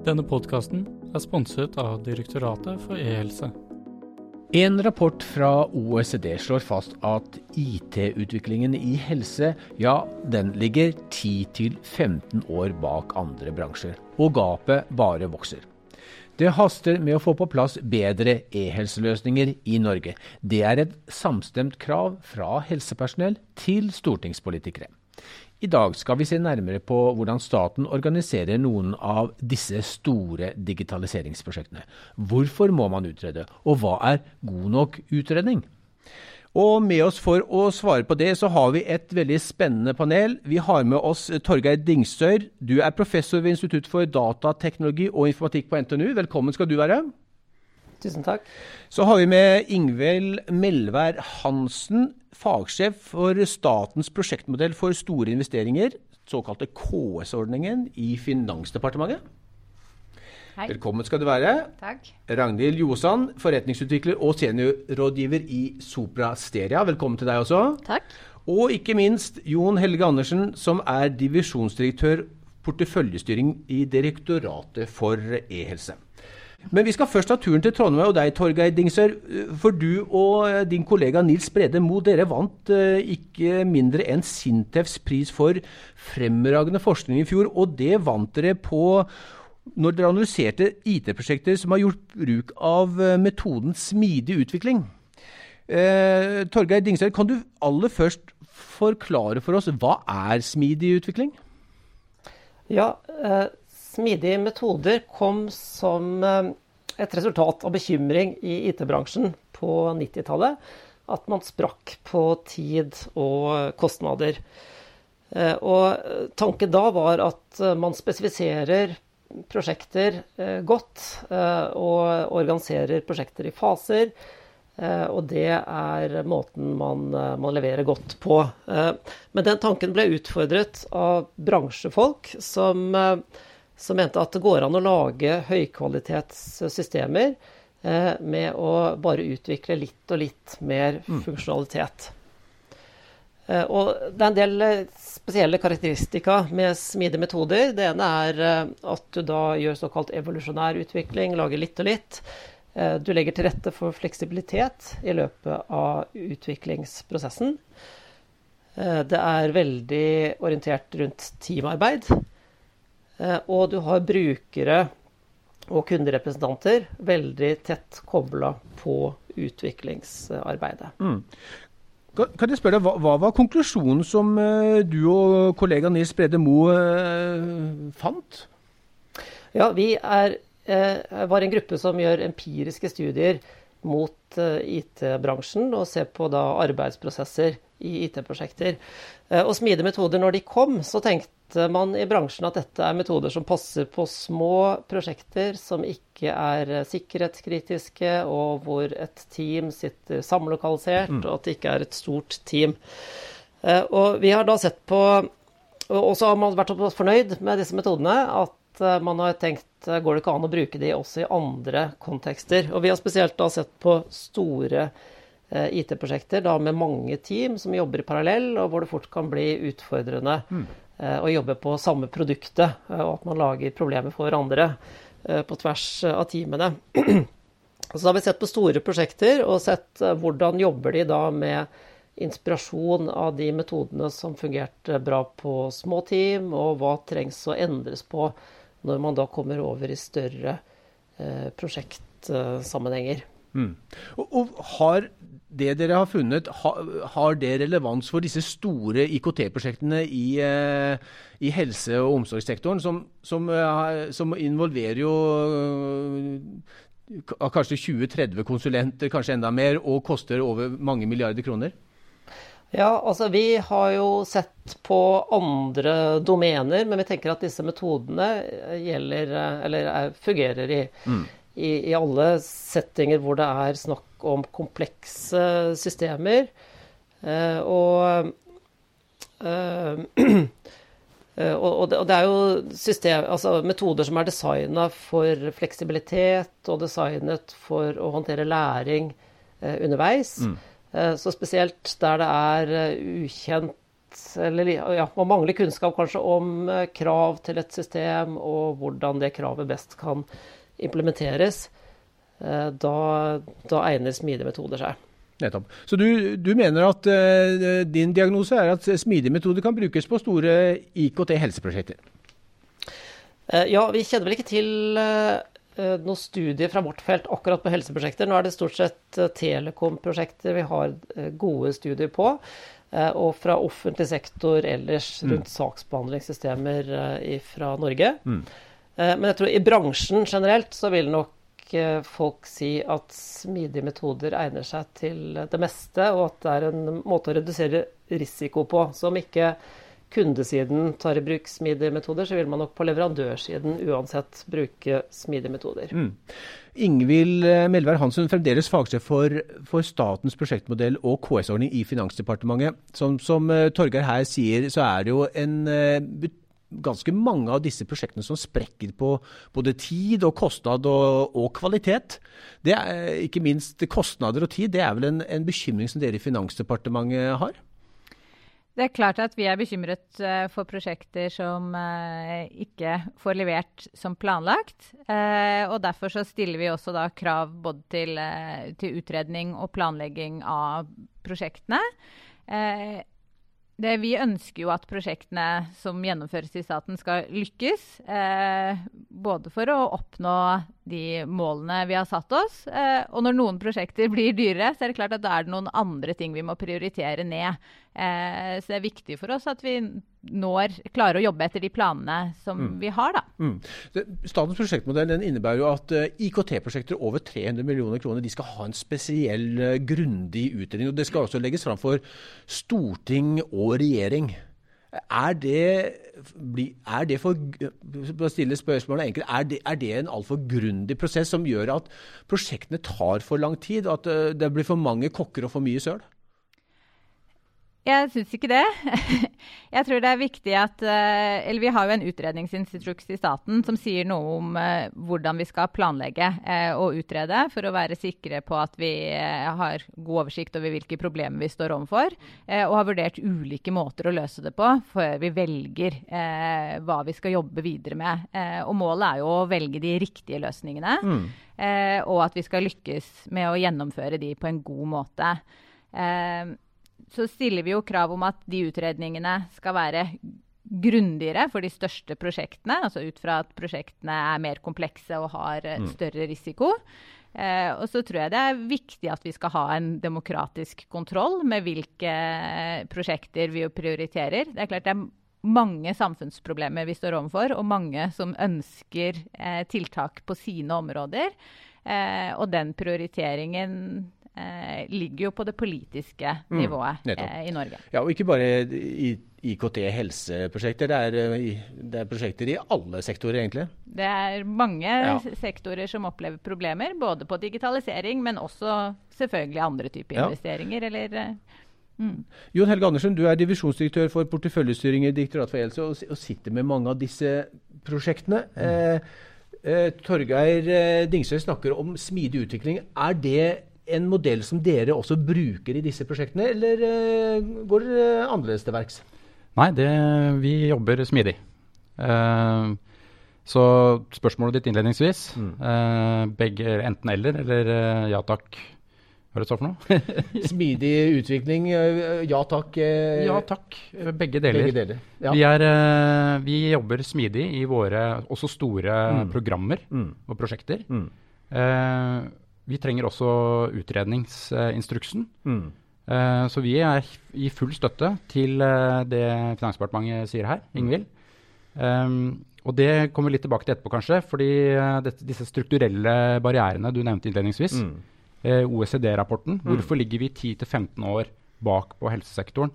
Denne podkasten er sponset av Direktoratet for e-helse. En rapport fra OECD slår fast at IT-utviklingen i helse, ja, den ligger 10-15 år bak andre bransjer. Og gapet bare vokser. Det haster med å få på plass bedre e-helseløsninger i Norge. Det er et samstemt krav fra helsepersonell til stortingspolitikere. I dag skal vi se nærmere på hvordan staten organiserer noen av disse store digitaliseringsprosjektene. Hvorfor må man utrede, og hva er god nok utredning? Og med oss for å svare på det, så har vi et veldig spennende panel. Vi har med oss Torgeir Dingstøyr. Du er professor ved Institutt for datateknologi og informatikk på NTNU. Velkommen skal du være. Tusen takk. Så har vi med Ingvild Melvær Hansen, fagsjef for statens prosjektmodell for store investeringer, såkalte KS-ordningen i Finansdepartementet. Hei. Velkommen skal du være. Takk. Ragnhild Ljosand, forretningsutvikler og seniorrådgiver i Sopra Steria. Velkommen til deg også. Takk. Og ikke minst Jon Helge Andersen, som er divisjonsdirektør porteføljestyring i Direktoratet for e-helse. Men vi skal først ta turen til Trondheim og deg, Torgeir Dingsør. For du og din kollega Nils Brede Mo, dere vant eh, ikke mindre enn Sintefs pris for fremragende forskning i fjor. Og det vant dere på når dere analyserte IT-prosjekter som har gjort bruk av eh, metoden smidig utvikling. Eh, Torgeir Dingsør, kan du aller først forklare for oss hva er smidig utvikling? Ja, eh, smidige metoder kom som eh, et resultat av bekymring i IT-bransjen på 90-tallet. At man sprakk på tid og kostnader. Eh, og tanken da var at eh, man spesifiserer prosjekter eh, godt eh, og organiserer prosjekter i faser. Eh, og det er måten man, eh, man leverer godt på. Eh, Men den tanken ble utfordret av bransjefolk som, eh, som mente at det går an å lage høykvalitetssystemer eh, med å bare utvikle litt og litt mer funksjonalitet. Eh, Og det er en del eh, spesielle karakteristika med smidige metoder. Det ene er eh, at du da gjør såkalt evolusjonær utvikling, lager litt og litt. Eh, Du legger til rette for fleksibilitet i løpet av utviklingsprosessen. Eh, Det er veldig orientert rundt teamarbeid. Eh, Og du har brukere og kunderepresentanter veldig tett kobla på utviklingsarbeidet. Kan kan jeg spørre deg, hva, hva var konklusjonen som eh, du og kollega Nils Brede Moe eh, fant? Ja, vi er, eh, var en gruppe som gjør empiriske studier mot eh, IT-bransjen og ser på da arbeidsprosesser i IT-prosjekter. Eh, og smidige metoder, når de kom, så tenkte man i bransjen at dette er metoder som passer på små prosjekter som ikke er sikkerhetskritiske, og hvor et team sitter samlokalisert, og at det ikke er et stort team. Eh, Og vi har da sett på Og så har man vært fornøyd med disse metodene at eh, man har tenkt eh, går det ikke an å bruke de også i andre kontekster. Og vi har spesielt da sett på store IT-prosjekter da med mange team som jobber i parallell, og hvor det fort kan bli utfordrende eh, å jobbe på samme produktet, eh, og at man lager problemer for hverandre eh, på tvers eh, av teamene. Så har vi sett på store prosjekter og sett eh, hvordan jobber de da med inspirasjon av de metodene som fungerte bra på små team, og hva trengs å endres på når man da kommer over i større eh, prosjektsammenhenger. Og, og har det dere har funnet, ha, har det relevans for disse store IKT-prosjektene i, eh, i helse- og omsorgssektoren, som, som, eh, som involverer jo eh, kanskje 20-30 konsulenter, kanskje enda mer, og koster over mange milliarder kroner? Ja, altså vi har jo sett på andre domener, men vi tenker at disse metodene gjelder, eller er, fungerer i, i, i alle settinger hvor det er snakk om komplekse systemer. Eh, og, eh, eh, og, det, og det er jo system, altså metoder som er designa for fleksibilitet og designet for å håndtere læring eh, underveis. Eh, Så spesielt der det er eh, ukjent eller ja, man mangler kunnskap kanskje om krav til et system, og hvordan det kravet best kan implementeres, eh, da, da egner smidige metoder seg. Nettopp. Så du, du mener at uh, din diagnose er at smidige metoder kan brukes på store IKT-helseprosjekter? Uh, ja, vi kjenner vel ikke til uh, noen studier fra vårt felt akkurat på helseprosjekter. Nå er det stort sett telekomprosjekter vi har gode studier på. Eh, og fra offentlig sektor ellers mm. rundt mm. saksbehandlingssystemer eh, fra Norge. Mm. Eh, men jeg tror i bransjen generelt så vil nok folk si at smidige metoder egner seg til det meste, og at det er en måte å redusere risiko på. Så om ikke kundesiden tar i bruk smidige metoder, så vil man nok på leverandørsiden uansett bruke smidige metoder. Mm. Ingvild eh, Melvær Hansen, fremdeles fagsjef for, for, statens prosjektmodell og KS-ordning i Finansdepartementet. Som, som Torgeir her sier, så er det jo en uh, ganske mange av disse prosjektene som sprekker på både tid og kostnad og, og kvalitet. Det er, ikke minst kostnader og tid, det er vel en, en bekymring som dere i Finansdepartementet har? Det er klart at vi er bekymret uh, for prosjekter som uh, ikke får levert som planlagt. Uh, og Derfor så stiller vi også da krav både til, til utredning og planlegging av prosjektene. Det, vi ønsker jo at prosjektene som gjennomføres i staten, skal lykkes. Eh, både for å oppnå de målene vi har satt oss, eh, og når noen prosjekter blir dyrere, så er det klart at da er det noen andre ting vi må prioritere ned. Eh, så det er viktig for oss at vi når, klarer å jobbe etter de planene som mm. vi har. Da. Mm. Statens prosjektmodell innebærer jo at uh, eh, IKT-prosjekter over 300 millioner kroner de skal ha en spesiell, uh, grundig utredning. og Det skal også legges fram for storting og regjering. Er det, er det for, stille spørsmålet enkelt, er det, er det en altfor grundig prosess som gjør at prosjektene tar for lang tid, og at uh, det blir for mange kokker og for mye søl? Jeg syns ikke det. Jeg tror det er viktig at eh, Eller vi har jo en utredningsinstruks i staten som sier noe om eh, hvordan vi skal planlegge eh, og utrede for å være sikre på at vi har god oversikt over hvilke problemer vi står overfor, og har vurdert ulike måter å løse det på før vi velger hva vi skal jobbe videre med. Og målet er jo å velge de riktige løsningene, mm. og at vi skal lykkes med å gjennomføre de på en god måte så stiller vi jo krav om at de utredningene skal være grundigere for de største prosjektene. Altså ut fra at prosjektene er mer komplekse og har eh, mm. større risiko. Eh, og så tror jeg det er viktig at vi skal ha en demokratisk kontroll med hvilke prosjekter vi prioriterer. Det er klart det er mange samfunnsproblemer vi står overfor, og mange som ønsker eh, tiltak på sine områder. Eh, og den prioriteringen eh, ligger jo på det politiske mm, nivået mm, eh, i Norge. Ja, og ikke bare i IKT-helseprosjekter, det, eh, det, er prosjekter i alle sektorer, egentlig? Det er mange ja. sektorer som opplever problemer, både på digitalisering, men også selvfølgelig andre typer ja. investeringer. eller... Eh, mm. Jon Helge Andersen, du er divisjonsdirektør for porteføljestyring i Direktoratet for helse og, og, sitter med mange av disse prosjektene. Mm. Eh, eh, Torgeir eh, Dingsøy snakker om smidig utvikling. Er det en modell som dere også bruker i disse prosjektene, eller uh, går dere annerledes til verks? Nei, det, vi jobber smidig. Uh, så spørsmålet ditt innledningsvis, mm. uh, begge enten eller, eller ja takk. Hva er det så for noe? Smidig utvikling, ja takk. Ja takk, begge deler. Begge deler. Ja. Vi, er, vi, jobber smidig i våre også store mm. programmer mm. og prosjekter. Mm. Vi trenger også utredningsinstruksen. Mm. Uh, så vi er i full støtte til uh, det Finansdepartementet sier her, mm. Ingvild. Um, og det kommer vi litt tilbake til etterpå, kanskje. fordi uh, dette, disse strukturelle barrierene du nevnte innledningsvis, mm. OECD-rapporten, mm. hvorfor ligger vi 10-15 år bak på helsesektoren?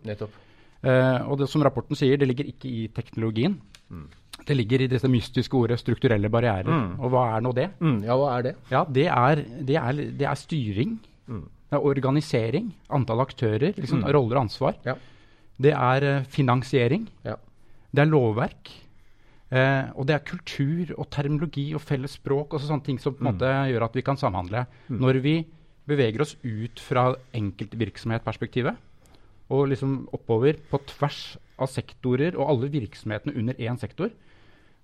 og det, som rapporten sier, det ligger ikke i teknologien. Mm. Det ligger i dette mystiske ordet 'strukturelle barrierer'. Mm. Og hva er nå det? Mm, ja, hva er det? Ja, Det er, det er, det er styring. Mm. Det er organisering. Antall aktører. Liksom, mm. Roller og ansvar. Ja. Det er uh, finansiering. Ja. Det er lovverk. Eh, og det er kultur og terminologi og felles språk og sånne ting som på en mm. måte gjør at vi kan samhandle. Mm. Når vi beveger oss ut fra enkeltvirksomhetsperspektivet, og liksom oppover på tvers av sektorer og alle virksomhetene under én sektor.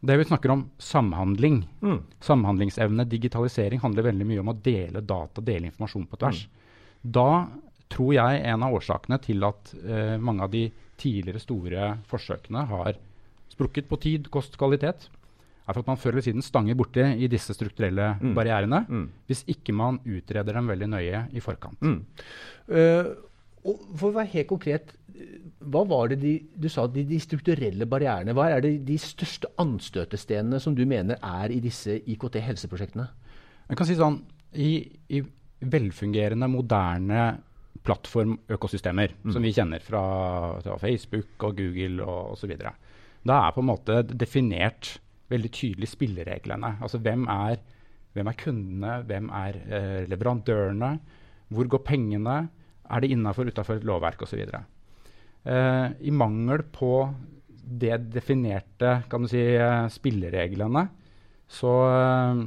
Det vi snakker om samhandling, mm. samhandlingsevne, digitalisering, handler veldig mye om å dele data, dele informasjon på tvers. Mm. Da tror jeg en av årsakene til at uh, mange av de tidligere store forsøkene har sprukket på tid, kost, kvalitet, er for at man før eller siden stanger borti i disse strukturelle mm. barrierene mm. hvis ikke man utreder dem veldig nøye i forkant. Uh, og for å være helt konkret, hva var det de, du sa, de, de, strukturelle barrierene? Hva er det de største anstøtestenene som du mener er i disse IKT-helseprosjektene? Jeg kan si sånn, i, i velfungerende, moderne plattformøkosystemer, mm. som vi kjenner fra, fra, Facebook og Google og osv., da er på en måte definert veldig tydelig spillereglene. Altså hvem er, hvem er kundene, hvem er eh, leverandørene, hvor går pengene, er det innafor eller utafor et lovverk osv. Eh, I mangel på det definerte kan du si, eh, spillereglene, så, eh,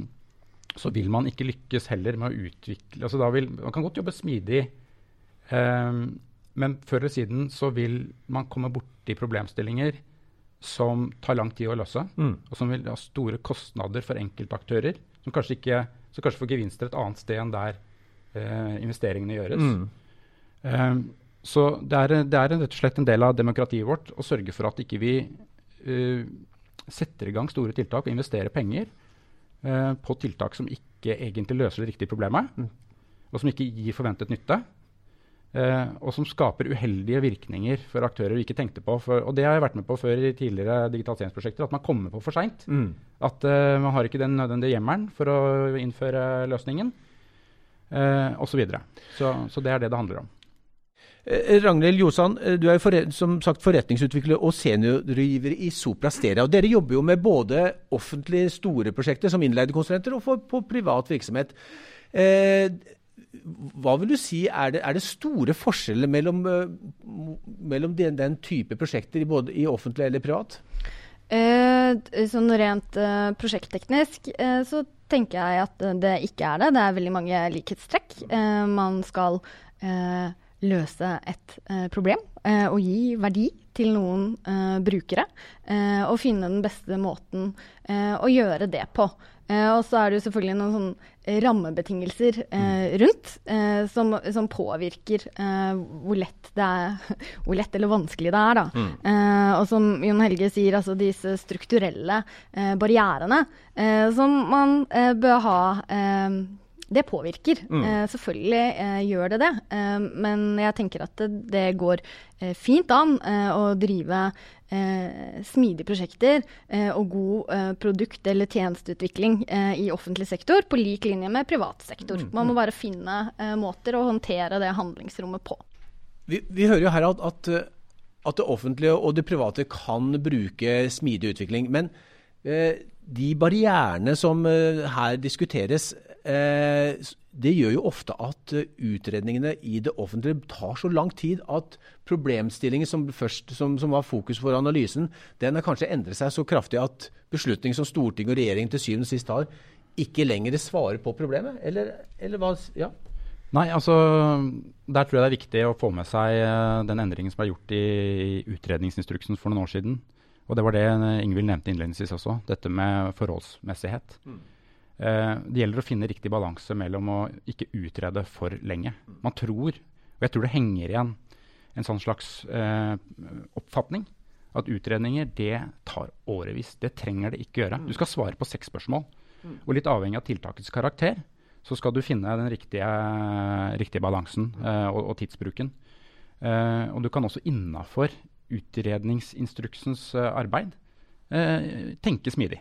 så, vil man ikke lykkes heller med å utvikle altså vil, Man kan godt jobbe smidig, eh, men før eller siden så vil man komme borti problemstillinger som tar lang tid å løse, mm. og som vil ha store kostnader for enkeltaktører, som kanskje, ikke, som kanskje får gevinster et annet sted enn der eh, investeringene gjøres. Mm. Um, så det er, det er, rett og slett en del av demokratiet vårt å sørge for at ikke vi uh, setter i gang store tiltak og investerer penger uh, på tiltak som ikke egentlig løser det riktige problemet, mm. og som ikke gir forventet nytte. Uh, og som skaper uheldige virkninger for aktører vi ikke tenkte på. For, og det har jeg vært med på før i tidligere digitaliseringsprosjekter, at man kommer på for seint. Mm. At man har ikke den nødvendige hjemmelen for å innføre løsningen, uh, osv. Så, videre. så Så det er det det handler om. Ragnhild Josan, du er jo som sagt forretningsutvikler og seniorgiver i Sopra Steria. og Dere jobber jo med både offentlige store prosjekter som innleide konsulenter og for, på privat virksomhet. Eh, hva vil du si, er det, er det store forskjeller mellom, uh, mellom den, den, type prosjekter både i offentlig eller privat? Eh, sånn rent eh, prosjektteknisk så tenker jeg at det ikke er det. Det er veldig mange likhetstrekk. man skal løse et problem og gi verdi til noen brukere. og finne den beste måten å gjøre det på. Eh, og så er det jo selvfølgelig noen sånn rammebetingelser eh, rundt eh, som, som, påvirker eh, hvor, lett det er, hvor lett eller vanskelig det er. Da. Mm. Eh, og som Jon Helge sier, altså disse strukturelle eh, barrierene som man bør ha det påvirker. Mm. Eh, selvfølgelig eh, gjør det det. Eh, men jeg tenker at det, det går fint an å drive smidige prosjekter og god produkt- eller tjenesteutvikling i offentlig sektor, på lik linje med privat sektor. Mm, Man må bare finne måter å håndtere det handlingsrommet på. Vi, vi hører jo her at, at, at, det offentlige og det private kan bruke smidig utvikling. Men de barrierene som her diskuteres, det gjør jo ofte at eh, utredningene i det offentlige tar så lang tid at problemstillingen som, først, som, som var fokus for analysen, den har kanskje endret seg så kraftig at beslutninger som storting og regjering til syvende og sist tar, ikke lenger svarer på problemet? Eller, eller hva? Ja. Nei, altså Der tror jeg det er viktig å få med seg uh, den endringen som er gjort i, i utredningsinstruksen for noen år siden. Og det var det Ingvild nevnte innledningsvis også, dette med forholdsmessighet. Mm. Uh, det gjelder å finne riktig balanse mellom å ikke utrede for lenge. Man tror, og jeg tror det henger igjen en sånn slags eh, oppfatning, at utredninger det tar årevis. Det trenger det ikke gjøre. Du skal svare på seks spørsmål. Og litt avhengig av tiltakets karakter, så skal du finne den riktige, riktige balansen eh, og, og, tidsbruken. og du kan også innafor utredningsinstruksens arbeid tenke smidig.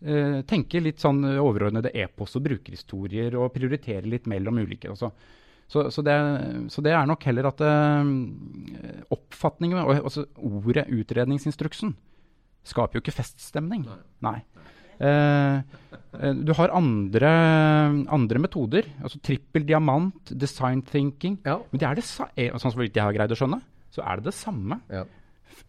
Uh, tenke litt sånn overordnede epos og brukerhistorier og prioritere litt mellom ulike. Også. Så, så, det, så det er nok heller at uh, oppfatningen og altså, Ordet utredningsinstruksen skaper jo ikke feststemning. Nei. Uh, du har andre, andre, metoder. altså Trippel diamant, design thinking. Ja. Men det er det, sånn som jeg har greid å skjønne, så er det det samme. Ja.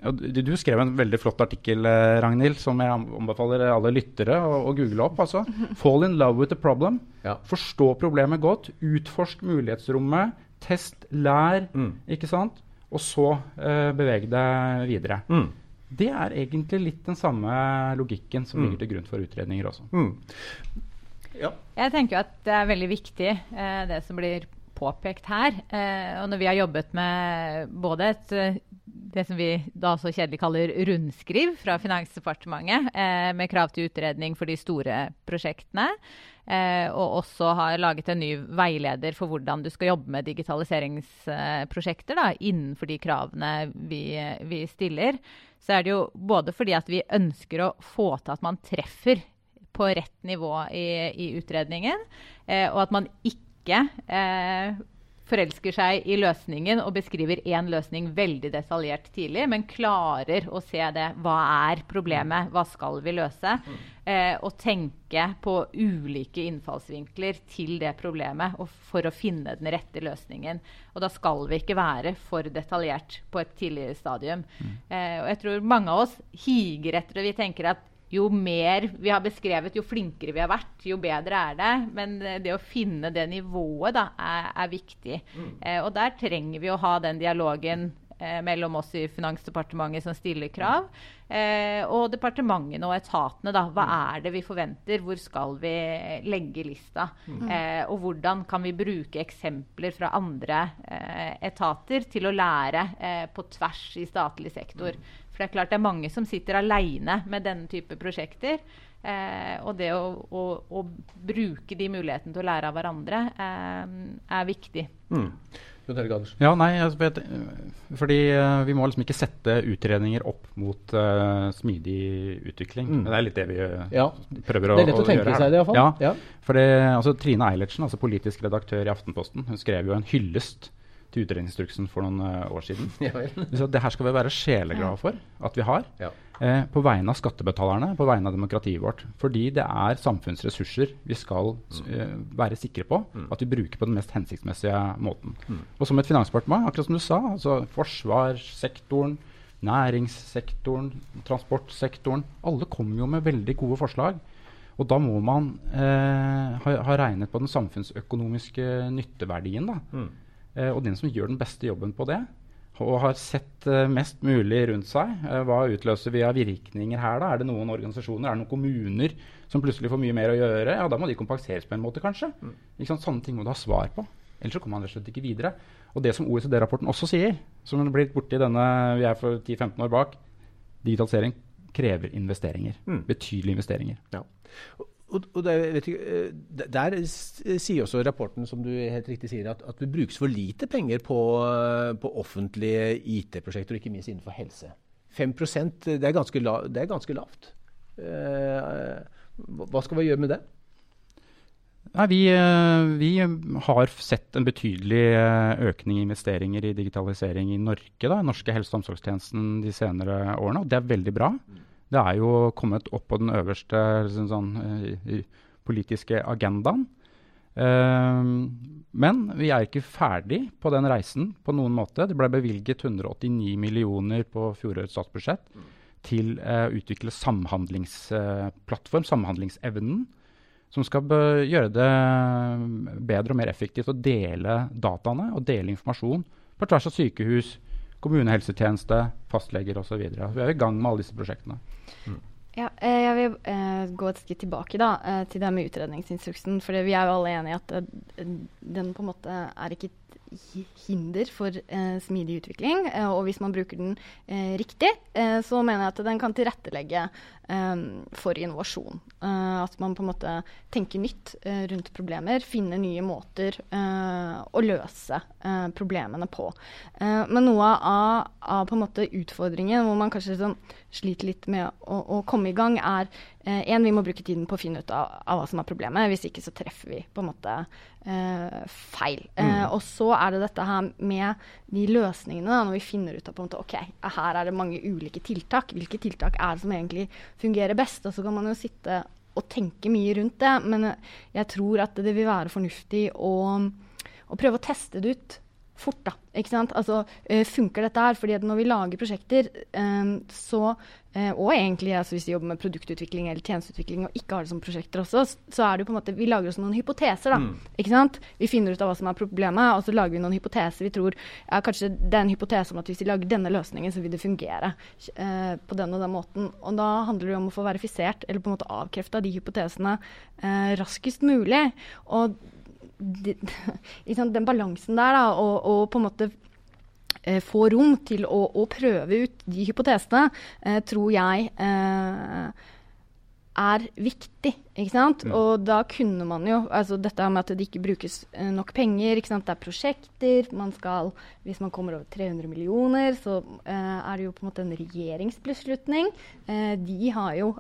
Du, skrev en veldig flott artikkel, eh, Ragnhild, som jeg anbefaler alle lyttere å, å google opp. Altså. 'Fall in love with the problem'. Ja. Forstå problemet godt. Utforsk mulighetsrommet. Test, lær. Mm. Ikke sant? og så uh, beveg deg videre. Mm. Det er egentlig litt den samme logikken som mm. ligger til grunn for utredninger også. Mm. Ja. Jeg tenker jo at det er veldig viktig, uh, det som blir påpekt her. Uh, og når vi har jobbet med både et det som vi da så kjedelig kaller rundskriv fra Finansdepartementet, eh, med krav til utredning for de store prosjektene. Eh, og også har laget en ny veileder for hvordan du skal jobbe med digitaliseringsprosjekter da, innenfor de kravene vi, vi, stiller. Så er det jo både fordi at vi ønsker å få til at man treffer på rett nivå i, i utredningen, eh, og at man ikke eh, forelsker seg i løsningen og beskriver én løsning veldig detaljert tidlig, men klarer å se det. Hva er problemet? Hva skal vi løse? Eh, og tenke på ulike innfallsvinkler til det problemet for å finne den rette løsningen. Og da skal vi ikke være for detaljert på et tidligere stadium. Mm. Eh, og jeg tror mange av oss higer etter det. Vi tenker at jo mer vi har beskrevet, jo flinkere vi har vært, jo bedre er det. Men det å finne det nivået da, er, er viktig. Mm. Eh, og der trenger vi å ha den dialogen eh, mellom oss i Finansdepartementet som stiller krav, eh, og departementene og etatene. Da. Hva mm. er det vi forventer? Hvor skal vi legge lista? Mm. Eh, og hvordan kan vi bruke eksempler fra andre eh, etater til å lære eh, på tvers i statlig sektor? Mm. For det er klart det er mange som sitter aleine med denne type prosjekter. Eh, og det å, å, å, bruke de mulighetene til å lære av hverandre eh, er viktig. Mm. Ja, nei, vet, fordi uh, Vi må liksom ikke sette utredninger opp mot uh, smidig utvikling. Mm. Det er litt det vi ja. prøver å, gjøre. Det er lett å, å tenke seg det, iallfall. Ja, ja. Fordi, altså, Trine Eilertsen, altså politisk redaktør i Aftenposten, hun skrev jo en hyllest til utredningsinstruksen for noen uh, år siden. Ja, det her skal vi være sjeleglade for at vi har. Ja. Eh, på vegne av skattebetalerne, på vegne av demokratiet vårt. Fordi det er samfunnsressurser vi skal uh, være sikre på mm. at vi bruker på den mest hensiktsmessige måten. Mm. Og som et finansdepartement, akkurat som du sa, altså forsvarssektoren, næringssektoren, transportsektoren Alle kommer jo med veldig gode forslag. Og da må man eh, ha, ha, regnet på den samfunnsøkonomiske nytteverdien. da. Mm. Eh, og den som gjør den beste jobben på det, og har sett eh, mest mulig rundt seg, eh, hva utløser vi av virkninger her? da? Er det noen organisasjoner, er det noen kommuner som plutselig får mye mer å gjøre? Ja, da må de kompenseres på en måte, kanskje. Mm. Sånne ting må du ha svar på. Ellers så kommer man rett og slett ikke videre. Og det som OECD-rapporten også sier, som blitt borti denne vi er for 10-15 år bak, digitalisering krever investeringer. Mm. Betydelige investeringer. Ja og, og der, ikke, eh, der, sier også rapporten, som du helt riktig sier, at, at det brukes for lite penger på, på offentlige IT-prosjekter, og ikke minst innenfor helse. 5 det er ganske, la, det er ganske lavt. Eh, hva skal vi gjøre med det? Nei, vi, eh, vi, har sett en betydelig økning i investeringer i digitalisering i Norge. Da, norske helse- og omsorgstjenesten de senere årene, og det er veldig bra. Mm. Det er jo kommet opp på den øverste liksom sånn, uh, politiske agendaen. Uh, men vi er ikke ferdig på den reisen på noen måte. Det ble bevilget 189 millioner på fjorårets statsbudsjett mm. til å uh, utvikle samhandlingsplattform, samhandlingsevnen, som skal gjøre det bedre og mer effektivt å dele dataene og dele informasjon på tvers av sykehus, kommunehelsetjeneste, fastleger osv. Vi er i gang med alle disse prosjektene. Mm. Ja, eh, jeg vil eh, gå et skritt tilbake da, eh, til det med utredningsinstruksen. For vi er jo alle enige i at eh, den på en måte er ikke hinder for eh, smidig utvikling. Eh, og hvis man bruker den eh, riktig, eh, så mener jeg at den kan tilrettelegge eh, for innovasjon. Eh, at man på en måte tenker nytt rundt problemer, finner nye måter å løse problemene på. men noe av, av, på en måte utfordringen hvor man kanskje sånn, sliter litt med å, å komme i gang, er én, eh, vi må bruke tiden på å finne ut av, av, hva som er problemet. Hvis ikke så treffer vi på en måte eh, feil. Mm. Eh, og så er det dette her med de løsningene, da, når vi finner ut av på en måte, ok, her er det mange ulike tiltak. Hvilke tiltak er det som egentlig fungerer best? Og så kan man jo sitte og tenke mye rundt det. Men jeg tror at det vil være fornuftig å, å prøve å teste det ut fort. da, ikke sant? Altså, uh, Funker dette her? Fordi når vi lager prosjekter, um, så uh, Og egentlig altså, hvis vi jobber med produktutvikling eller tjenesteutvikling og ikke har det som prosjekter også, så er det jo på en måte, vi lager oss noen hypoteser. da, mm. ikke sant? Vi finner ut av hva som er problemet, og så lager vi noen hypoteser. Vi tror ja, kanskje det er en hypotese om at hvis vi lager denne løsningen, så vil det fungere på den og den måten. Og da handler det om å få verifisert eller på en måte avkrefta de hypotesene raskest mulig. Og de, den balansen der, da, og, og, på en måte eh, få rom til å, å, prøve ut de hypotesene, eh, tror jeg eh, er viktig. ikke sant? Mm. Og da kunne man jo altså Dette med at det ikke brukes eh, nok penger. ikke sant? Det er prosjekter. man skal, Hvis man kommer over 300 millioner, så eh, er det jo på en måte en regjeringsbeslutning. Eh, de har jo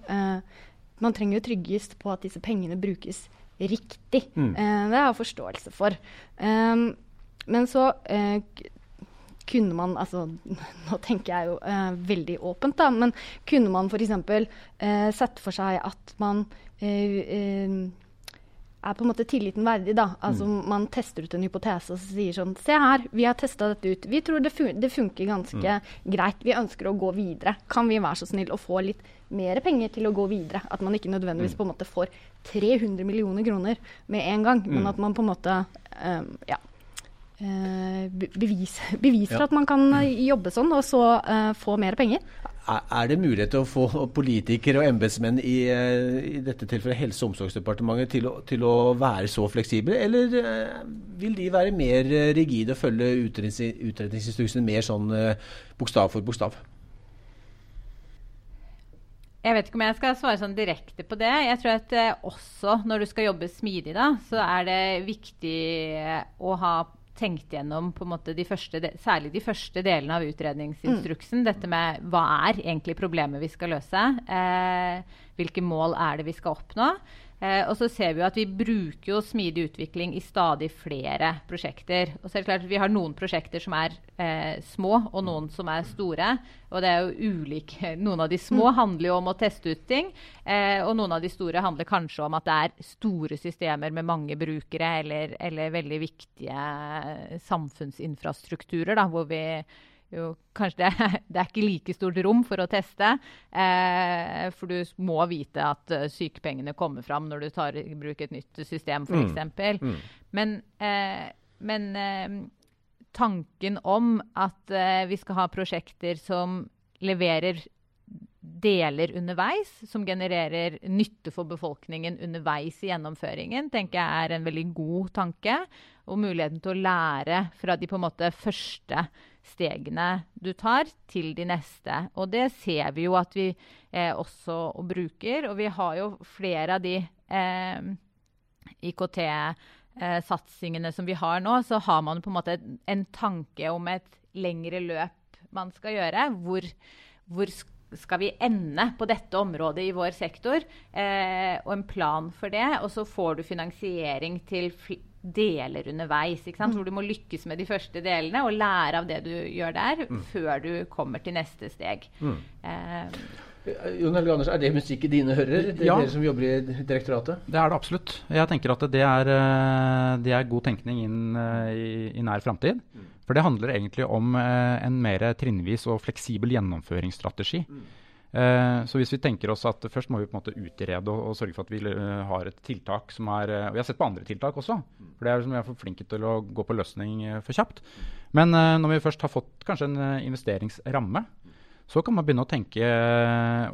Man trenger jo tryggest på at disse pengene brukes riktig. Mm. Uh, det har jeg forståelse for. Um, men så uh, kunne man altså, Nå tenker jeg jo uh, veldig åpent, da, men kunne man f.eks. Uh, sett for seg at man er på en måte tilliten verdig. da. Altså mm. Man tester ut en hypotese og sier sånn Se her, vi har testa dette ut. Vi tror det, fun det funker ganske mm. greit. Vi ønsker å gå videre. Kan vi være så snill å få litt mer penger til å gå videre? At man ikke nødvendigvis mm. på en måte får 300 millioner kroner med en gang, men mm. at man på en måte um, ja, bevis, beviser ja. at man kan uh, jobbe sånn, og så uh, få mer penger. Er det mulighet til å få politikere og embetsmenn i, eh, i, dette tilfellet Helse- og omsorgsdepartementet til å, til å, være så fleksible, eller eh, vil de være mer rigide og følge utredningsinstruksene mer sånn eh, bokstav for bokstav? Jeg vet ikke om jeg skal svare sånn direkte på det. Jeg tror at også når du skal jobbe smidig, da, så er det viktig å ha tenkt gjennom på en måte de første, særlig de første delene av utredningsinstruksen. Mm. Dette med hva er egentlig problemet vi skal løse? Eh, hvilke mål er det vi skal oppnå? Eh, og så ser vi jo at vi bruker jo smidig utvikling i stadig flere prosjekter. Og så er det klart at Vi har noen prosjekter som er eh, små, og noen som er store. Og det er jo ulike. Noen av de små mm. handler jo om å teste ut ting. Eh, og noen av de store handler kanskje om at det er store systemer med mange brukere, eller, eller veldig viktige samfunnsinfrastrukturer, da, hvor vi jo, kanskje det, det, er ikke like stort rom for å teste. Eh, for du må vite at uh, sykepengene kommer fram når du tar i bruk et nytt system, f.eks. Mm. Mm. Men, eh, men eh, tanken om at eh, vi skal ha prosjekter som leverer deler underveis, som genererer nytte for befolkningen underveis i gjennomføringen, tenker jeg er en veldig god tanke. Og muligheten til å lære fra de på en måte første stegene du tar, til de neste. Og det ser vi jo at vi eh, også bruker. Og vi har jo flere av de eh, IKT-satsingene eh, som vi har nå, så har man på en måte en tanke om et lengre løp man skal gjøre. Hvor, hvor skal vi ende på dette området i vår sektor? Eh, og en plan for det. Og så får du finansiering til deler underveis. ikke sant? Mm. Hvor du må lykkes med de første delene og lære av det du gjør der, mm. før du kommer til neste steg. Mm. Eh, Jon Helge Anders, Er det musikk i dine hører? Det ja. Dere som jobber i direktoratet? Det er det absolutt. Jeg tenker at det er, eh, det er god tenkning inn eh, i, i nær framtid. Mm. For det handler egentlig om eh, en mer trinnvis og fleksibel gjennomføringsstrategi. Mm. Uh, så hvis vi tenker oss at først må vi på en måte utrede og, og sørge for at vi uh, har et tiltak som er Og Vi har sett på andre tiltak også, for det er som vi er for flinke til å gå på løsning for kjapt. Men når vi først har fått kanskje en investeringsramme, så kan man begynne å tenke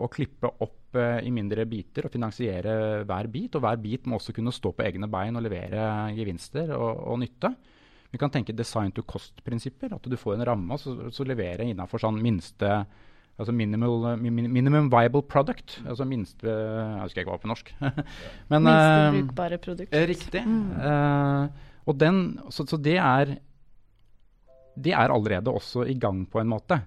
og klippe opp i mindre biter og finansiere hver bit. Og hver bit må også kunne stå på egne bein og levere gevinster og, og nytte. Vi kan tenke design to cost-prinsipper. At du får en ramme og så, så jeg innenfor sånn minste Altså minimal, minimum viable product. Altså minste Jeg husker ikke hva på norsk. Men, Minste eh, brukbare produkt. Eh, riktig. Mm. Uh, og den, så, så, det er Det er allerede også i gang på en måte.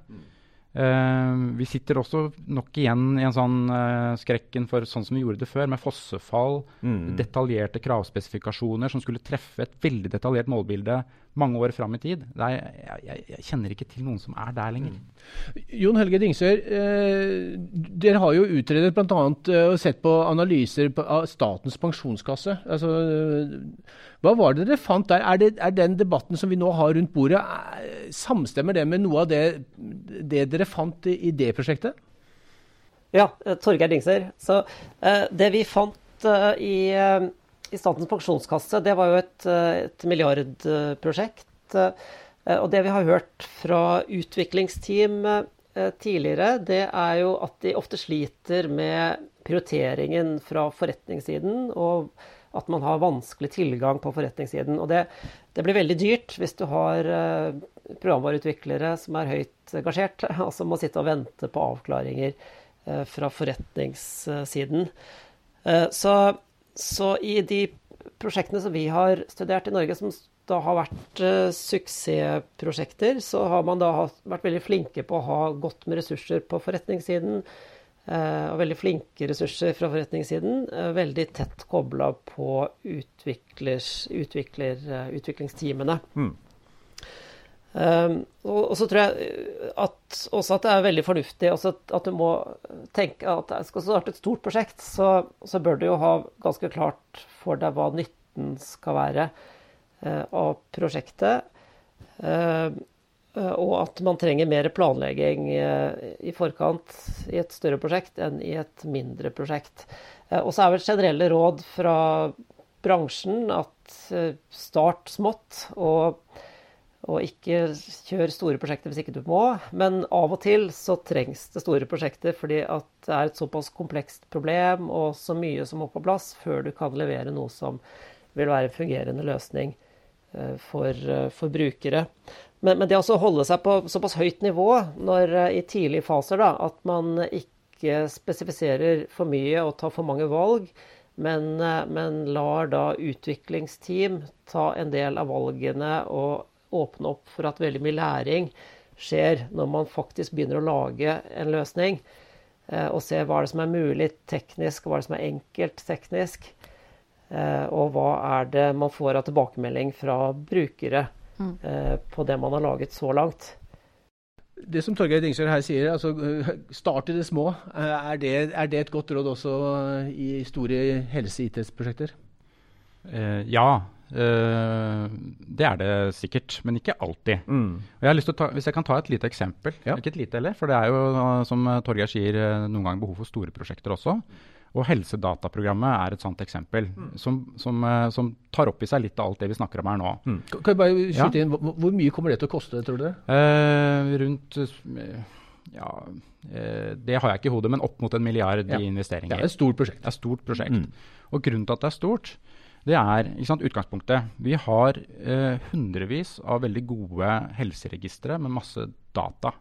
Uh, vi sitter også nok igjen i en sånn uh, skrekken for sånn som vi gjorde det før, med fossefall, mm. detaljerte kravspesifikasjoner som skulle treffe et veldig detaljert målbilde mange år fram i tid. Er, jeg, jeg, jeg, kjenner ikke til noen som er der lenger. Mm. Jon Helge Dingsør, eh, dere har jo utredet bl.a. Eh, og sett på analyser på, av Statens pensjonskasse. Altså, hva var det dere fant der? Er, det, er, den debatten som vi nå har rundt bordet, er, samstemmer det med noe av det, det dere fant i, i det prosjektet? Ja, eh, Torgeir Dingsør. Så eh, det vi fant eh, i i Statens pensjonskasse, det var jo et, eh, et milliardprosjekt. Eh, og det vi har hørt fra utviklingsteam eh, tidligere, det er jo at de ofte sliter med prioriteringen fra forretningssiden, og at man har vanskelig tilgang på forretningssiden. Og det, det blir veldig dyrt hvis du har programvareutviklere som er høyt engasjert, altså må sitte og vente på avklaringer fra forretningssiden. Så så i de prosjektene som vi har studert i Norge, som da har vært uh, suksessprosjekter, så har man da vært veldig flinke på å ha godt med ressurser på forretningssiden. Uh, og veldig flinke ressurser fra forretningssiden. Uh, veldig tett kobla på utvikler, utviklingsteamene. Mm. Um, og, så tror jeg at, også at det er veldig fornuftig at du må tenke at skal du starte et stort prosjekt, så, så, bør du jo ha ganske klart for deg hva nytten skal være uh, av prosjektet. Uh, og at man trenger mer planlegging uh, i forkant i et større prosjekt enn i et mindre prosjekt. og så er vel generelle råd fra bransjen at start smått. og og ikke kjør store prosjekter hvis ikke du må. Men av og til så trengs det store prosjekter fordi at det er et såpass komplekst problem og så mye som må på plass før du kan levere noe som vil være en fungerende løsning eh, for, eh, for brukere. Men, men, det å holde seg på såpass høyt nivå når, eh, i tidlige faser da, at man ikke spesifiserer for mye og tar for mange valg, men, men lar da utviklingsteam ta en del av valgene og åpne opp for at veldig mye læring skjer når man faktisk begynner å lage en løsning. Eh, og se hva er det som er mulig teknisk, hva er det som er enkelt teknisk. Eh, og hva er det man får av tilbakemelding fra brukere mm. eh, på det man har laget så langt. Det som Torgeir Dingsør her sier, altså start i det små. Er det, er det et godt råd også i store helse-IT-prosjekter? Ja, det er det sikkert, men ikke alltid. Mm. Jeg ta, hvis jeg kan ta et lite eksempel. Ja. Ikke et lite heller, for det er jo, som Torgeir sier, eh, noen ganger behov for store prosjekter også. Og Helsedataprogrammet er et sånt eksempel, mm. som, som, som, tar opp i seg litt av alt det vi snakker om her nå. Mm. Kan jeg bare skyte ja. inn, hvor, mye kommer det til å koste, tror du? Uh, rundt ja, det har jeg ikke i hodet, men opp mot en milliard ja. i investeringer. Det er et stort prosjekt. Det er et stort prosjekt. Mm. Og grunnen til at det er stort, det er sant, utgangspunktet. Vi har eh, hundrevis av veldig gode helseregistre med masse data.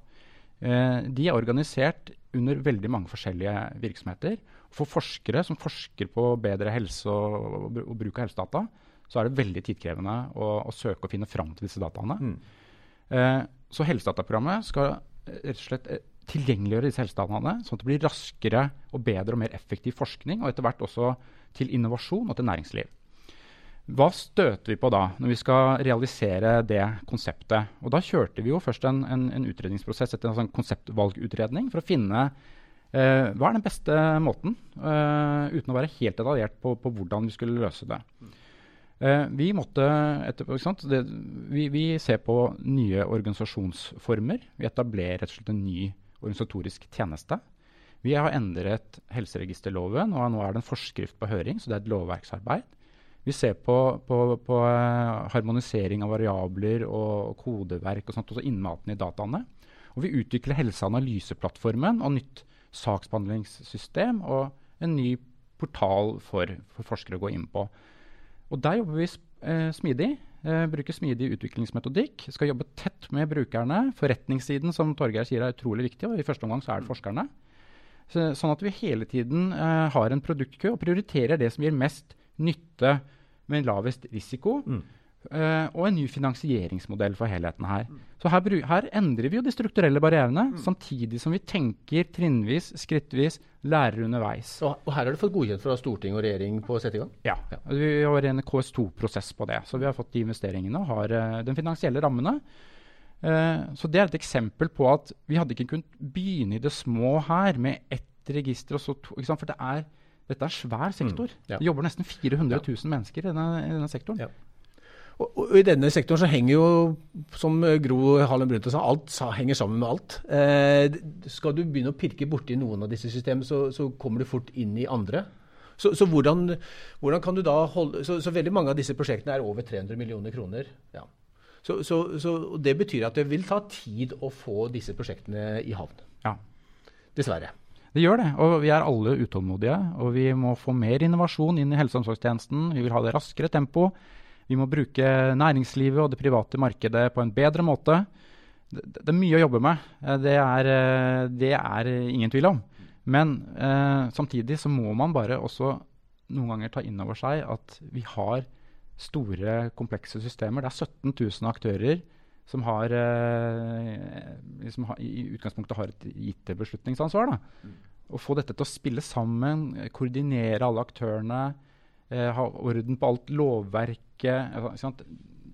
Eh, de er organisert under veldig mange forskjellige virksomheter. For forskere som forsker på bedre helse og, og, bruk av helsedata, så er det veldig tidkrevende å, å søke og finne fram til disse dataene. Mm. Eh, så Helsedataprogrammet skal eh, rett og slett eh, tilgjengeliggjøre disse helsedataene, sånn at det blir raskere og bedre og mer effektiv forskning, og etter hvert også til innovasjon og til næringsliv. Hva støter vi på da, når vi skal realisere det konseptet? Og Da kjørte vi jo først en, en, en utredningsprosess etter en sånn konseptvalgutredning for å finne eh, hva er den beste måten, eh, uten å være helt detaljert på, på, hvordan vi skulle løse det. Eh, vi måtte etterpå, det, vi, vi, ser på nye organisasjonsformer. Vi etablerer rett og slett en ny organisatorisk tjeneste. Vi har endret helseregisterloven, og nå er det en forskrift på høring, så det er et lovverksarbeid. Vi ser på, på, på eh, harmonisering av variabler og kodeverk og sånt, også innmaten i dataene. Og vi utvikler Helseanalyseplattformen og nytt saksbehandlingssystem og en ny portal for, for forskere å gå inn på. Og Der jobber vi eh, smidig. Eh, bruker smidig utviklingsmetodikk. Skal jobbe tett med brukerne. Forretningssiden som Torgeir sier er utrolig viktig, og i første omgang så er det forskerne. Så, sånn at vi hele tiden eh, har en produktkø og prioriterer det som gir mest nytte med lavest risiko. Mm. Uh, og en ny finansieringsmodell for helheten her. Så her, her endrer vi jo de strukturelle barrierene, mm. samtidig som vi tenker trinnvis, skrittvis, lærer underveis. Og, og, her har du fått godkjent fra storting og regjering på å sette i gang? Ja. ja. Vi har en KS2-prosess på det. Så vi har fått de investeringene og har uh, den finansielle rammene. Uh, så det er et eksempel på at vi hadde ikke kunnet begynne i det små her med ett register og så to. For det er, dette er svær sektor. Mm. Ja. Det jobber nesten 400 000 mennesker i denne, i denne sektoren. Ja. Og, og, I denne sektoren så henger jo, som Gro Harlem Brundtland sa, alt henger sammen med alt. Eh, skal du begynne å pirke borti noen av disse systemene, så, så kommer du fort inn i andre. Så, så, hvordan, hvordan, kan du da holde så, så, veldig mange av disse prosjektene er over 300 millioner kroner. Ja. Så, så, det betyr at det vil ta tid å få disse prosjektene i havn. Ja. Dessverre. Det gjør det. Og vi er alle utålmodige. Og vi må få mer innovasjon inn i helse- og omsorgstjenesten. Vi vil ha det raskere tempo. Vi må bruke næringslivet og det private markedet på en bedre måte. Det, det er mye å jobbe med. Eh, det er, eh, det er ingen tvil om. Men eh, samtidig så må man bare også noen ganger ta inn over seg at vi har store, komplekse systemer. Det er 17 000 aktører som, har, eh, som har, i utgangspunktet har et gitt beslutningsansvar. Da. Å få dette til å spille sammen, koordinere alle aktørene, eh, ha orden på alt lovverket.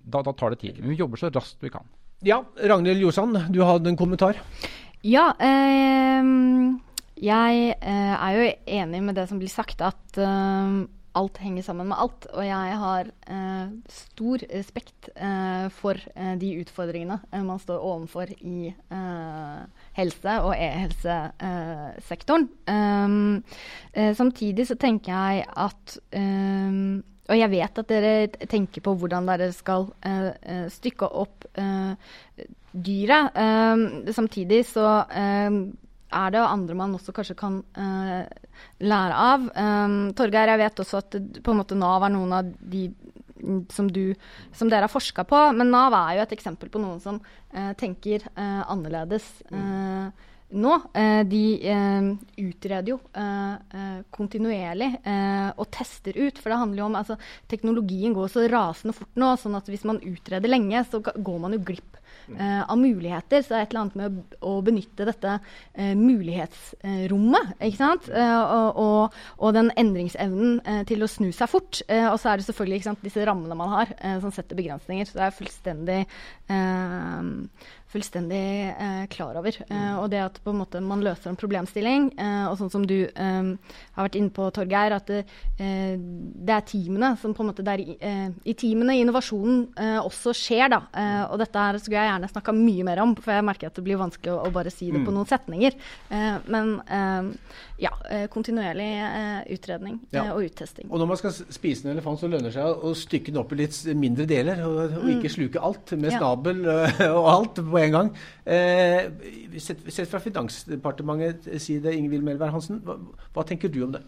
Da, da, tar det tid. Men vi jobber så raskt vi kan. Ja, Ragnhild Jorsand, du hadde en kommentar? Ja. Eh, jeg eh, er jo enig med det som blir sagt, at eh, alt henger sammen med alt. Og jeg har eh, stor respekt eh, for eh, de utfordringene eh, man står overfor i eh, helse- og e-helsesektoren. Um, samtidig så tenker jeg at um, og jeg vet at dere tenker på hvordan dere skal stykke opp dyret. Um, samtidig så er det andre man også kanskje kan uh, lære av. Um, Torgeir, jeg vet også at på en måte Nav er noen av de som, du, som dere har forska på. Men Nav er jo et eksempel på noen som uh, tenker uh, annerledes nå. de utreder jo kontinuerlig og tester ut. For det handler jo om altså, Teknologien går så rasende fort nå, sånn at hvis man utreder lenge, så går man jo glipp eh, av muligheter. Så det er et eller annet med å, å benytte dette eh, mulighetsrommet. ikke sant? Eh, og, og, og, den endringsevnen eh, til å snu seg fort. Eh, og så er det selvfølgelig sant, disse rammene man har, som setter begrensninger. Så det er fullstendig fullstendig eh, klar over. Eh, og det at på en måte man løser en problemstilling, eh, og sånn som du eh, har vært inne på, Torgeir, at det, eh, det, er teamene som på en måte der, eh, I teamene innovasjonen også skjer, da. og dette her skulle jeg gjerne snakka mye mer om, for jeg merker at det blir vanskelig å, å bare si det på mm. noen setninger. men ja, kontinuerlig utredning ja. og uttesting. Og når man skal spise en elefant, så lønner det seg å stykke den opp i litt mindre deler, og, og ikke mm. sluke alt med snabel og alt på en gang. Eh, sett, sett, fra Finansdepartementet side, Ingvild Melvær Hansen, hva, hva, tenker du om det?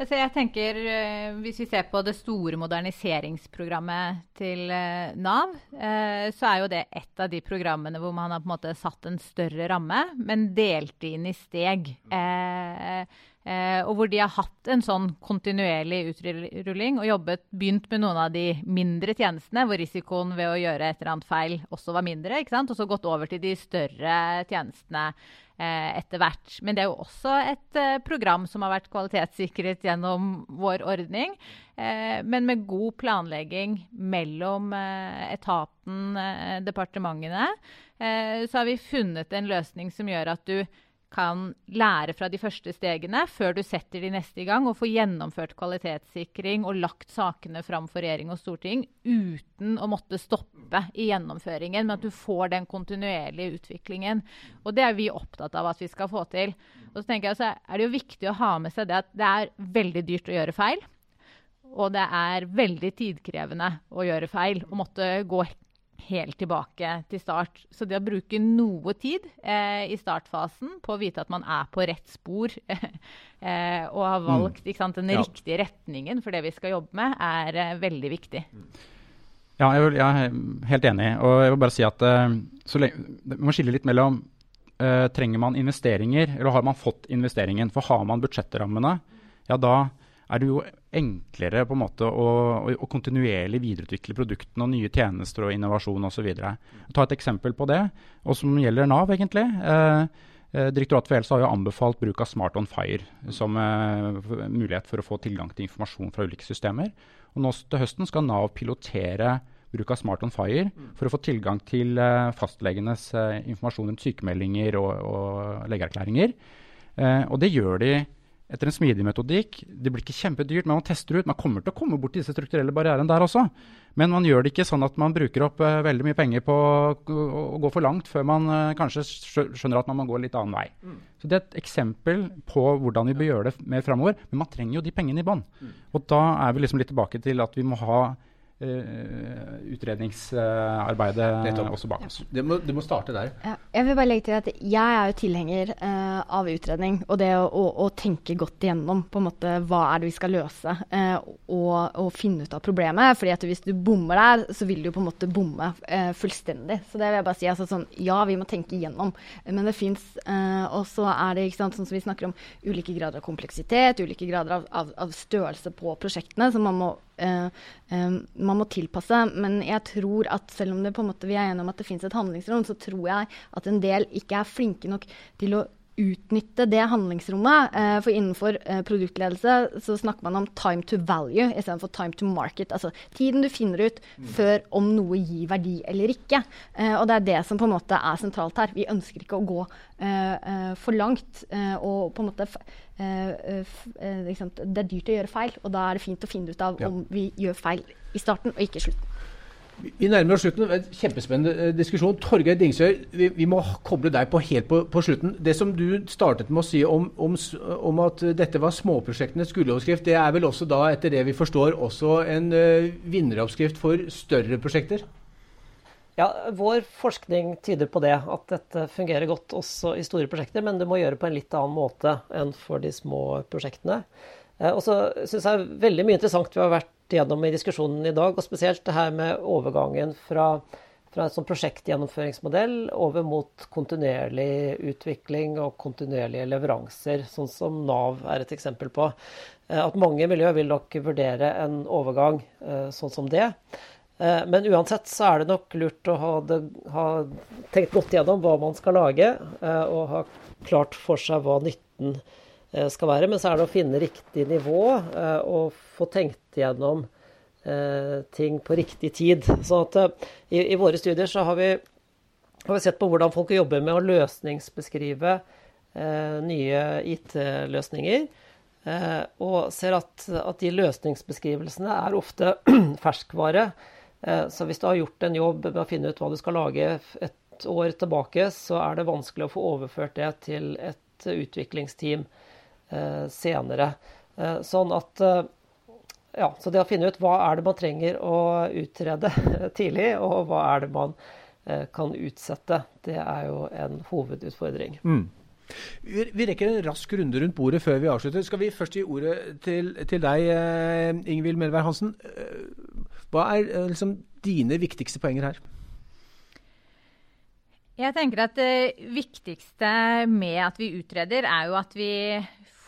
Altså jeg tenker, eh, Hvis vi ser på det store moderniseringsprogrammet til eh, Nav, eh, så er jo det et av de programmene hvor man har på en måte satt en større ramme, men delt inn i steg. Eh, Eh, og hvor de har hatt en sånn kontinuerlig utrulling og jobbet, begynt med noen av de mindre tjenestene, hvor risikoen ved å gjøre et eller annet feil også var mindre. ikke sant? Og så gått over til de større tjenestene eh, etter hvert. Men det er jo også et eh, program som har vært kvalitetssikret gjennom vår ordning. Eh, men med god planlegging mellom eh, etaten, eh, departementene, så har vi funnet en løsning som gjør at du kan lære fra de første stegene før du setter de neste i gang, og få gjennomført kvalitetssikring og lagt sakene fram for regjering og storting uten å måtte stoppe i gjennomføringen, men at du får den kontinuerlige utviklingen. Og det er vi opptatt av at vi skal få til. Og så tenker jeg så er det jo viktig å ha med seg det at det er veldig dyrt å gjøre feil. Og det er veldig tidkrevende å gjøre feil og måtte gå helt tilbake til start. Så det å bruke noe tid eh, i startfasen på å vite at man er på rett spor eh, og har mm. valgt sant, den ja. riktige retningen for det vi skal jobbe med, er eh, veldig viktig. Ja, jeg, vil, jeg, er helt enig. Og jeg vil bare si at lenge, vi må skille litt mellom uh, Trenger man investeringer, eller har man fått investeringen? For har man budsjettrammene, ja da er det jo enklere på en måte å, å, å kontinuerlig videreutvikle produktene og nye tjenester og innovasjon osv. Ta et eksempel på det, og som gjelder Nav, egentlig. Eh, eh Direktoratet for helse har jo anbefalt bruk av Smart on Fire som eh, mulighet for å få tilgang til informasjon fra ulike systemer. Og nå til høsten skal Nav pilotere bruk av Smart on Fire for å få tilgang til eh, fastlegenes uh, informasjon rundt sykemeldinger og, og legeerklæringer. Uh, og det gjør de etter en smidig metodikk. Det blir ikke kjempedyrt, men man tester ut. Man kommer til å komme bort til disse strukturelle barrierene der også. Men man gjør det ikke sånn at man bruker opp uh, veldig mye penger på å gå for langt før man uh, kanskje skjønner at man må gå en litt annen vei. Mm. Så Det er et eksempel på hvordan vi bør gjøre det mer framover. Men man trenger jo de pengene i bånn. Mm. Og da er vi liksom litt tilbake til at vi må ha utredningsarbeidet uh, også bak oss. Det må, det må starte der. Ja, jeg vil bare legge til at jeg er jo tilhenger uh, av utredning. Og det å, å, å, tenke godt igjennom på en måte hva er det vi skal løse, og, og, finne ut av problemet. fordi at hvis du bommer der, så vil du på en måte bomme fullstendig. Så det vil jeg bare si. Altså, sånn, ja, vi må tenke igjennom, men det fins Og så er det ikke sant, sånn som vi snakker om ulike grader av kompleksitet, ulike grader av, av, av størrelse på prosjektene. så man må uh, um, man må tilpasse. Men jeg tror at selv om det på en måte vi er enige om at det finnes et handlingsrom, så tror jeg at en del ikke er flinke nok til å utnytte det handlingsrommet. Eh, for innenfor eh, produktledelse så snakker man om time to value istedenfor time to market. Altså tiden du finner ut mm. før om noe gir verdi eller ikke. Eh, og det er det som på en måte er sentralt her. Vi ønsker ikke å gå for langt og på en måte Det er dyrt å gjøre feil, og da er det fint å finne ut av om vi gjør feil i starten og ikke i slutten. Vi nærmer oss slutten. En kjempespennende eh, diskusjon. Torgeir Dingsøy, vi, vi, må koble deg på helt på, på, slutten. Det som du startet med å si om, om, om at dette var småprosjektenes gulloppskrift, det er vel også da, etter det vi forstår, også en uh, vinneroppskrift for større prosjekter? Ja, Vår forskning tyder på det, at dette fungerer godt også i store prosjekter. Men det må gjøre på en litt annen måte enn for de små prosjektene. Eh, og så syns jeg veldig mye interessant vi har vært gjennom i diskusjonen i dag, og spesielt det her med overgangen fra, fra en sånn prosjektgjennomføringsmodell over mot kontinuerlig utvikling og kontinuerlige leveranser, sånn som Nav er et eksempel på. Eh, at mange miljøer vil nok vurdere en overgang eh, sånn som det. Men uansett så er det nok lurt å ha, det, ha tenkt godt gjennom hva man skal lage, og ha klart for seg hva nytten er Eh, skal være. Men så er det å finne riktig nivå eh, og få tenkt gjennom eh, ting på riktig tid. Så at i, i våre studier så har vi, har vi, sett på hvordan folk jobber med å løsningsbeskrive nye IT-løsninger. og ser at, at, de løsningsbeskrivelsene er ofte ferskvare. så hvis du har gjort en jobb med å finne ut hva du skal lage et år tilbake, så er det vanskelig å få overført det til et utviklingsteam Eh, senere. Eh, sånn at eh, ja, så det å finne ut hva er det man trenger å utrede tidlig, og hva er det man kan utsette, det er jo en hovedutfordring. Mm. Vi rekker en rask runde rundt bordet før vi avslutter. Skal vi først gi ordet til, til deg, Ingvild Melvær Hansen. Hva er liksom dine viktigste poenger her? Jeg tenker at Det viktigste med at vi utreder, er jo at vi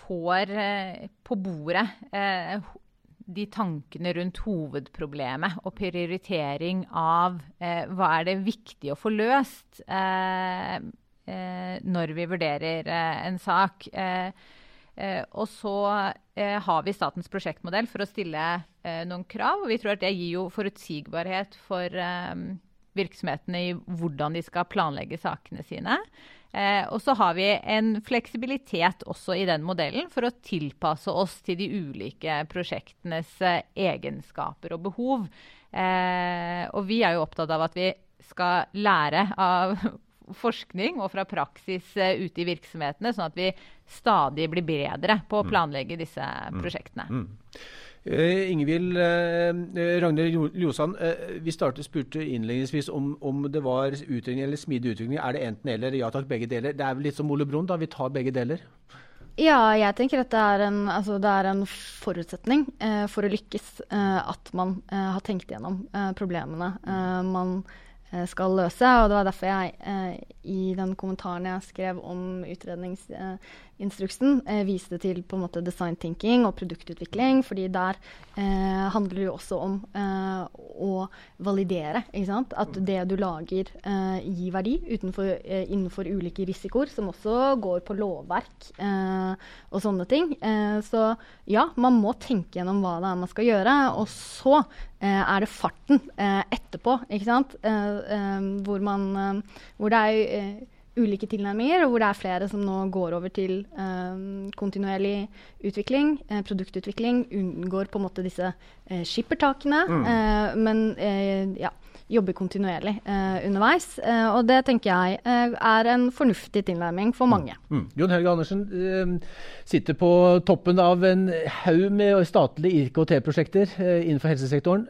får eh, på bordet eh, de tankene rundt hovedproblemet og prioritering av eh, hva er det viktig å få løst når vi vurderer en sak. og så har vi statens prosjektmodell for å stille noen krav. og Vi tror at det gir jo forutsigbarhet for virksomhetene i hvordan de skal planlegge sakene sine. Eh, og så har vi en fleksibilitet også i den modellen for å tilpasse oss til de ulike prosjektenes eh, egenskaper og behov. Eh, og vi er jo opptatt av at vi skal lære av forskning og fra praksis uh, ute i virksomhetene, sånn at vi stadig blir bedre på å mm. planlegge disse mm. prosjektene. Mm. Mm. Uh, Ingvild uh, Ragnhild Ljosan, uh, vi startet spurte innledningsvis om, om, det var utredning eller smidig utvikling. Er det enten eller? Ja takk, begge deler. Det er vel litt som Ole Brumm, da. Vi tar begge deler? Ja, jeg tenker at det er en, altså det er en forutsetning uh, for å lykkes at man har tenkt gjennom problemene man skal løse. Og det var derfor jeg i den kommentaren jeg skrev om utrednings instruksen eh, viste til på en måte design thinking og produktutvikling, fordi der eh, handler det jo også om eh, å validere. At det du lager eh, gir verdi utenfor, eh, innenfor ulike risikoer, som også går på lovverk eh, og sånne ting. så ja, man må tenke gjennom hva det er man skal gjøre. Og så er det farten etterpå, hvor, man, hvor det er ulike tilnærminger, og hvor det er flere som nå går over til um, kontinuerlig utvikling, eh, produktutvikling, unngår på en måte disse eh, skippertakene, mm. eh, men eh, ja, jobber kontinuerlig eh, underveis. Eh, og det tenker jeg er en fornuftig tilnærming for mm. mange. Mm. Mm. Jon Helge Andersen sitter på toppen av en haug med statlige IKT-prosjekter innenfor helsesektoren.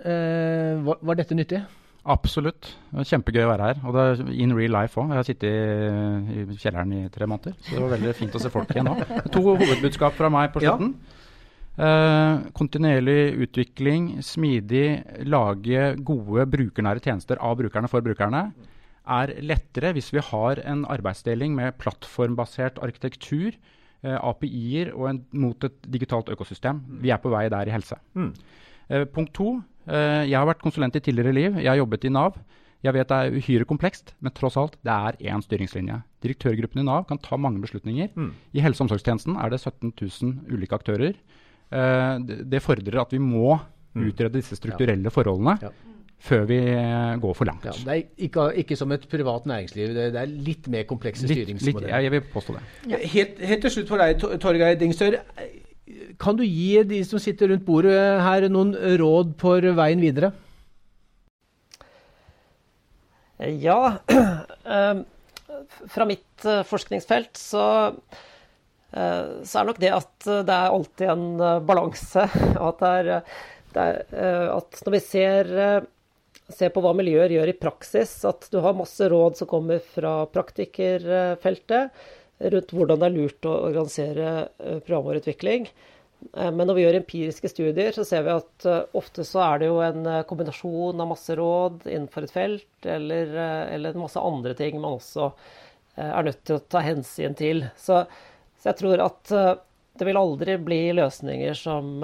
Var, var dette nyttig? Absolutt. Det var kjempegøy å være her. Og det er in real life òg. Jeg har sittet i, i, kjelleren i tre måneder, så det var veldig fint å se folk igjen nå. To hovedbudskap fra meg på slutten. Ja. Eh, kontinuerlig utvikling, smidig, lage gode brukernære tjenester av brukerne for brukerne er lettere hvis vi har en arbeidsdeling med plattformbasert arkitektur, eh, API-er og en, mot et digitalt økosystem. Vi er på vei der i helse. Mm. Eh, punkt to jeg har vært konsulent i tidligere liv. Jeg har jobbet i Nav. Jeg vet det er uhyre komplekst, men tross alt, det er én styringslinje. Direktørgruppen i Nav kan ta mange beslutninger. Mm. I helse- og omsorgstjenesten er det 17 000 ulike aktører. Eh, det fordrer at vi må mm. utrede disse strukturelle forholdene. Ja. Før vi eh, går for langt. Ja, det er ikke, ikke, som et privat næringsliv. Det, det er litt mer komplekse styringsmodeller. Litt, jeg vil påstå det. Helt, helt, til slutt for deg, Torgeir Dingstør. Kan du gi de som sitter rundt bordet her, noen råd for veien videre? Ja. Ehm, fra mitt eh, forskningsfelt så, eh, så er nok det at det er alltid en eh, balanse. At, det er, det er, at når vi ser, ser, på hva miljøer gjør i praksis, at du har masse råd som kommer fra praktikerfeltet rundt hvordan det er lurt å organisere programvareutvikling. Eh, men når vi gjør empiriske studier, så ser vi at eh, ofte så er det jo en eh, kombinasjon av masse råd innenfor et felt, eller, eller masse andre ting man også er nødt til å ta hensyn til. Så, så jeg tror at det vil aldri bli løsninger som,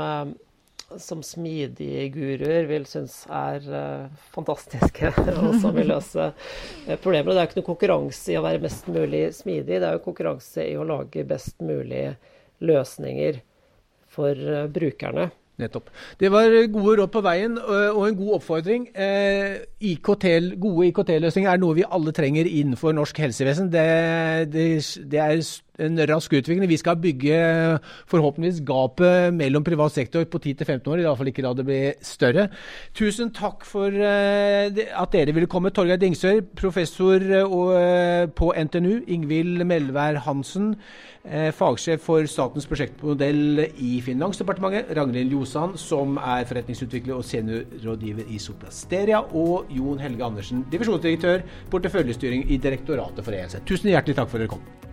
som smidige guruer vil synes er fantastiske, og som vil løse problemer. Det er jo ikke noe konkurranse i å være mest mulig smidig, det er jo konkurranse i å lage best mulig løsninger for eh, brukerne. Nettopp. Det var gode råd på veien og en god oppfordring. Eh, IKT, gode IKT-løsninger er noe vi alle trenger innenfor norsk helsevesen. Det, det, det er en rask utvikling. Vi skal bygge forhåpentligvis gapet mellom privat sektor på 10-15 år, i hvert fall ikke da det blir større. Tusen takk for at dere ville komme. Torgeir Dingsør, professor på NTNU. Ingvild Melvær Hansen. Eh, fagsjef for statens prosjektmodell i Finansdepartementet, Ragnhild Ljosan, som er forretningsutvikler og seniorrådgiver i Soplasteria, og Jon Helge Andersen, divisjonsdirektør porteføljestyring i Direktoratet for e-helse. Tusen hjertelig takk for at dere kom.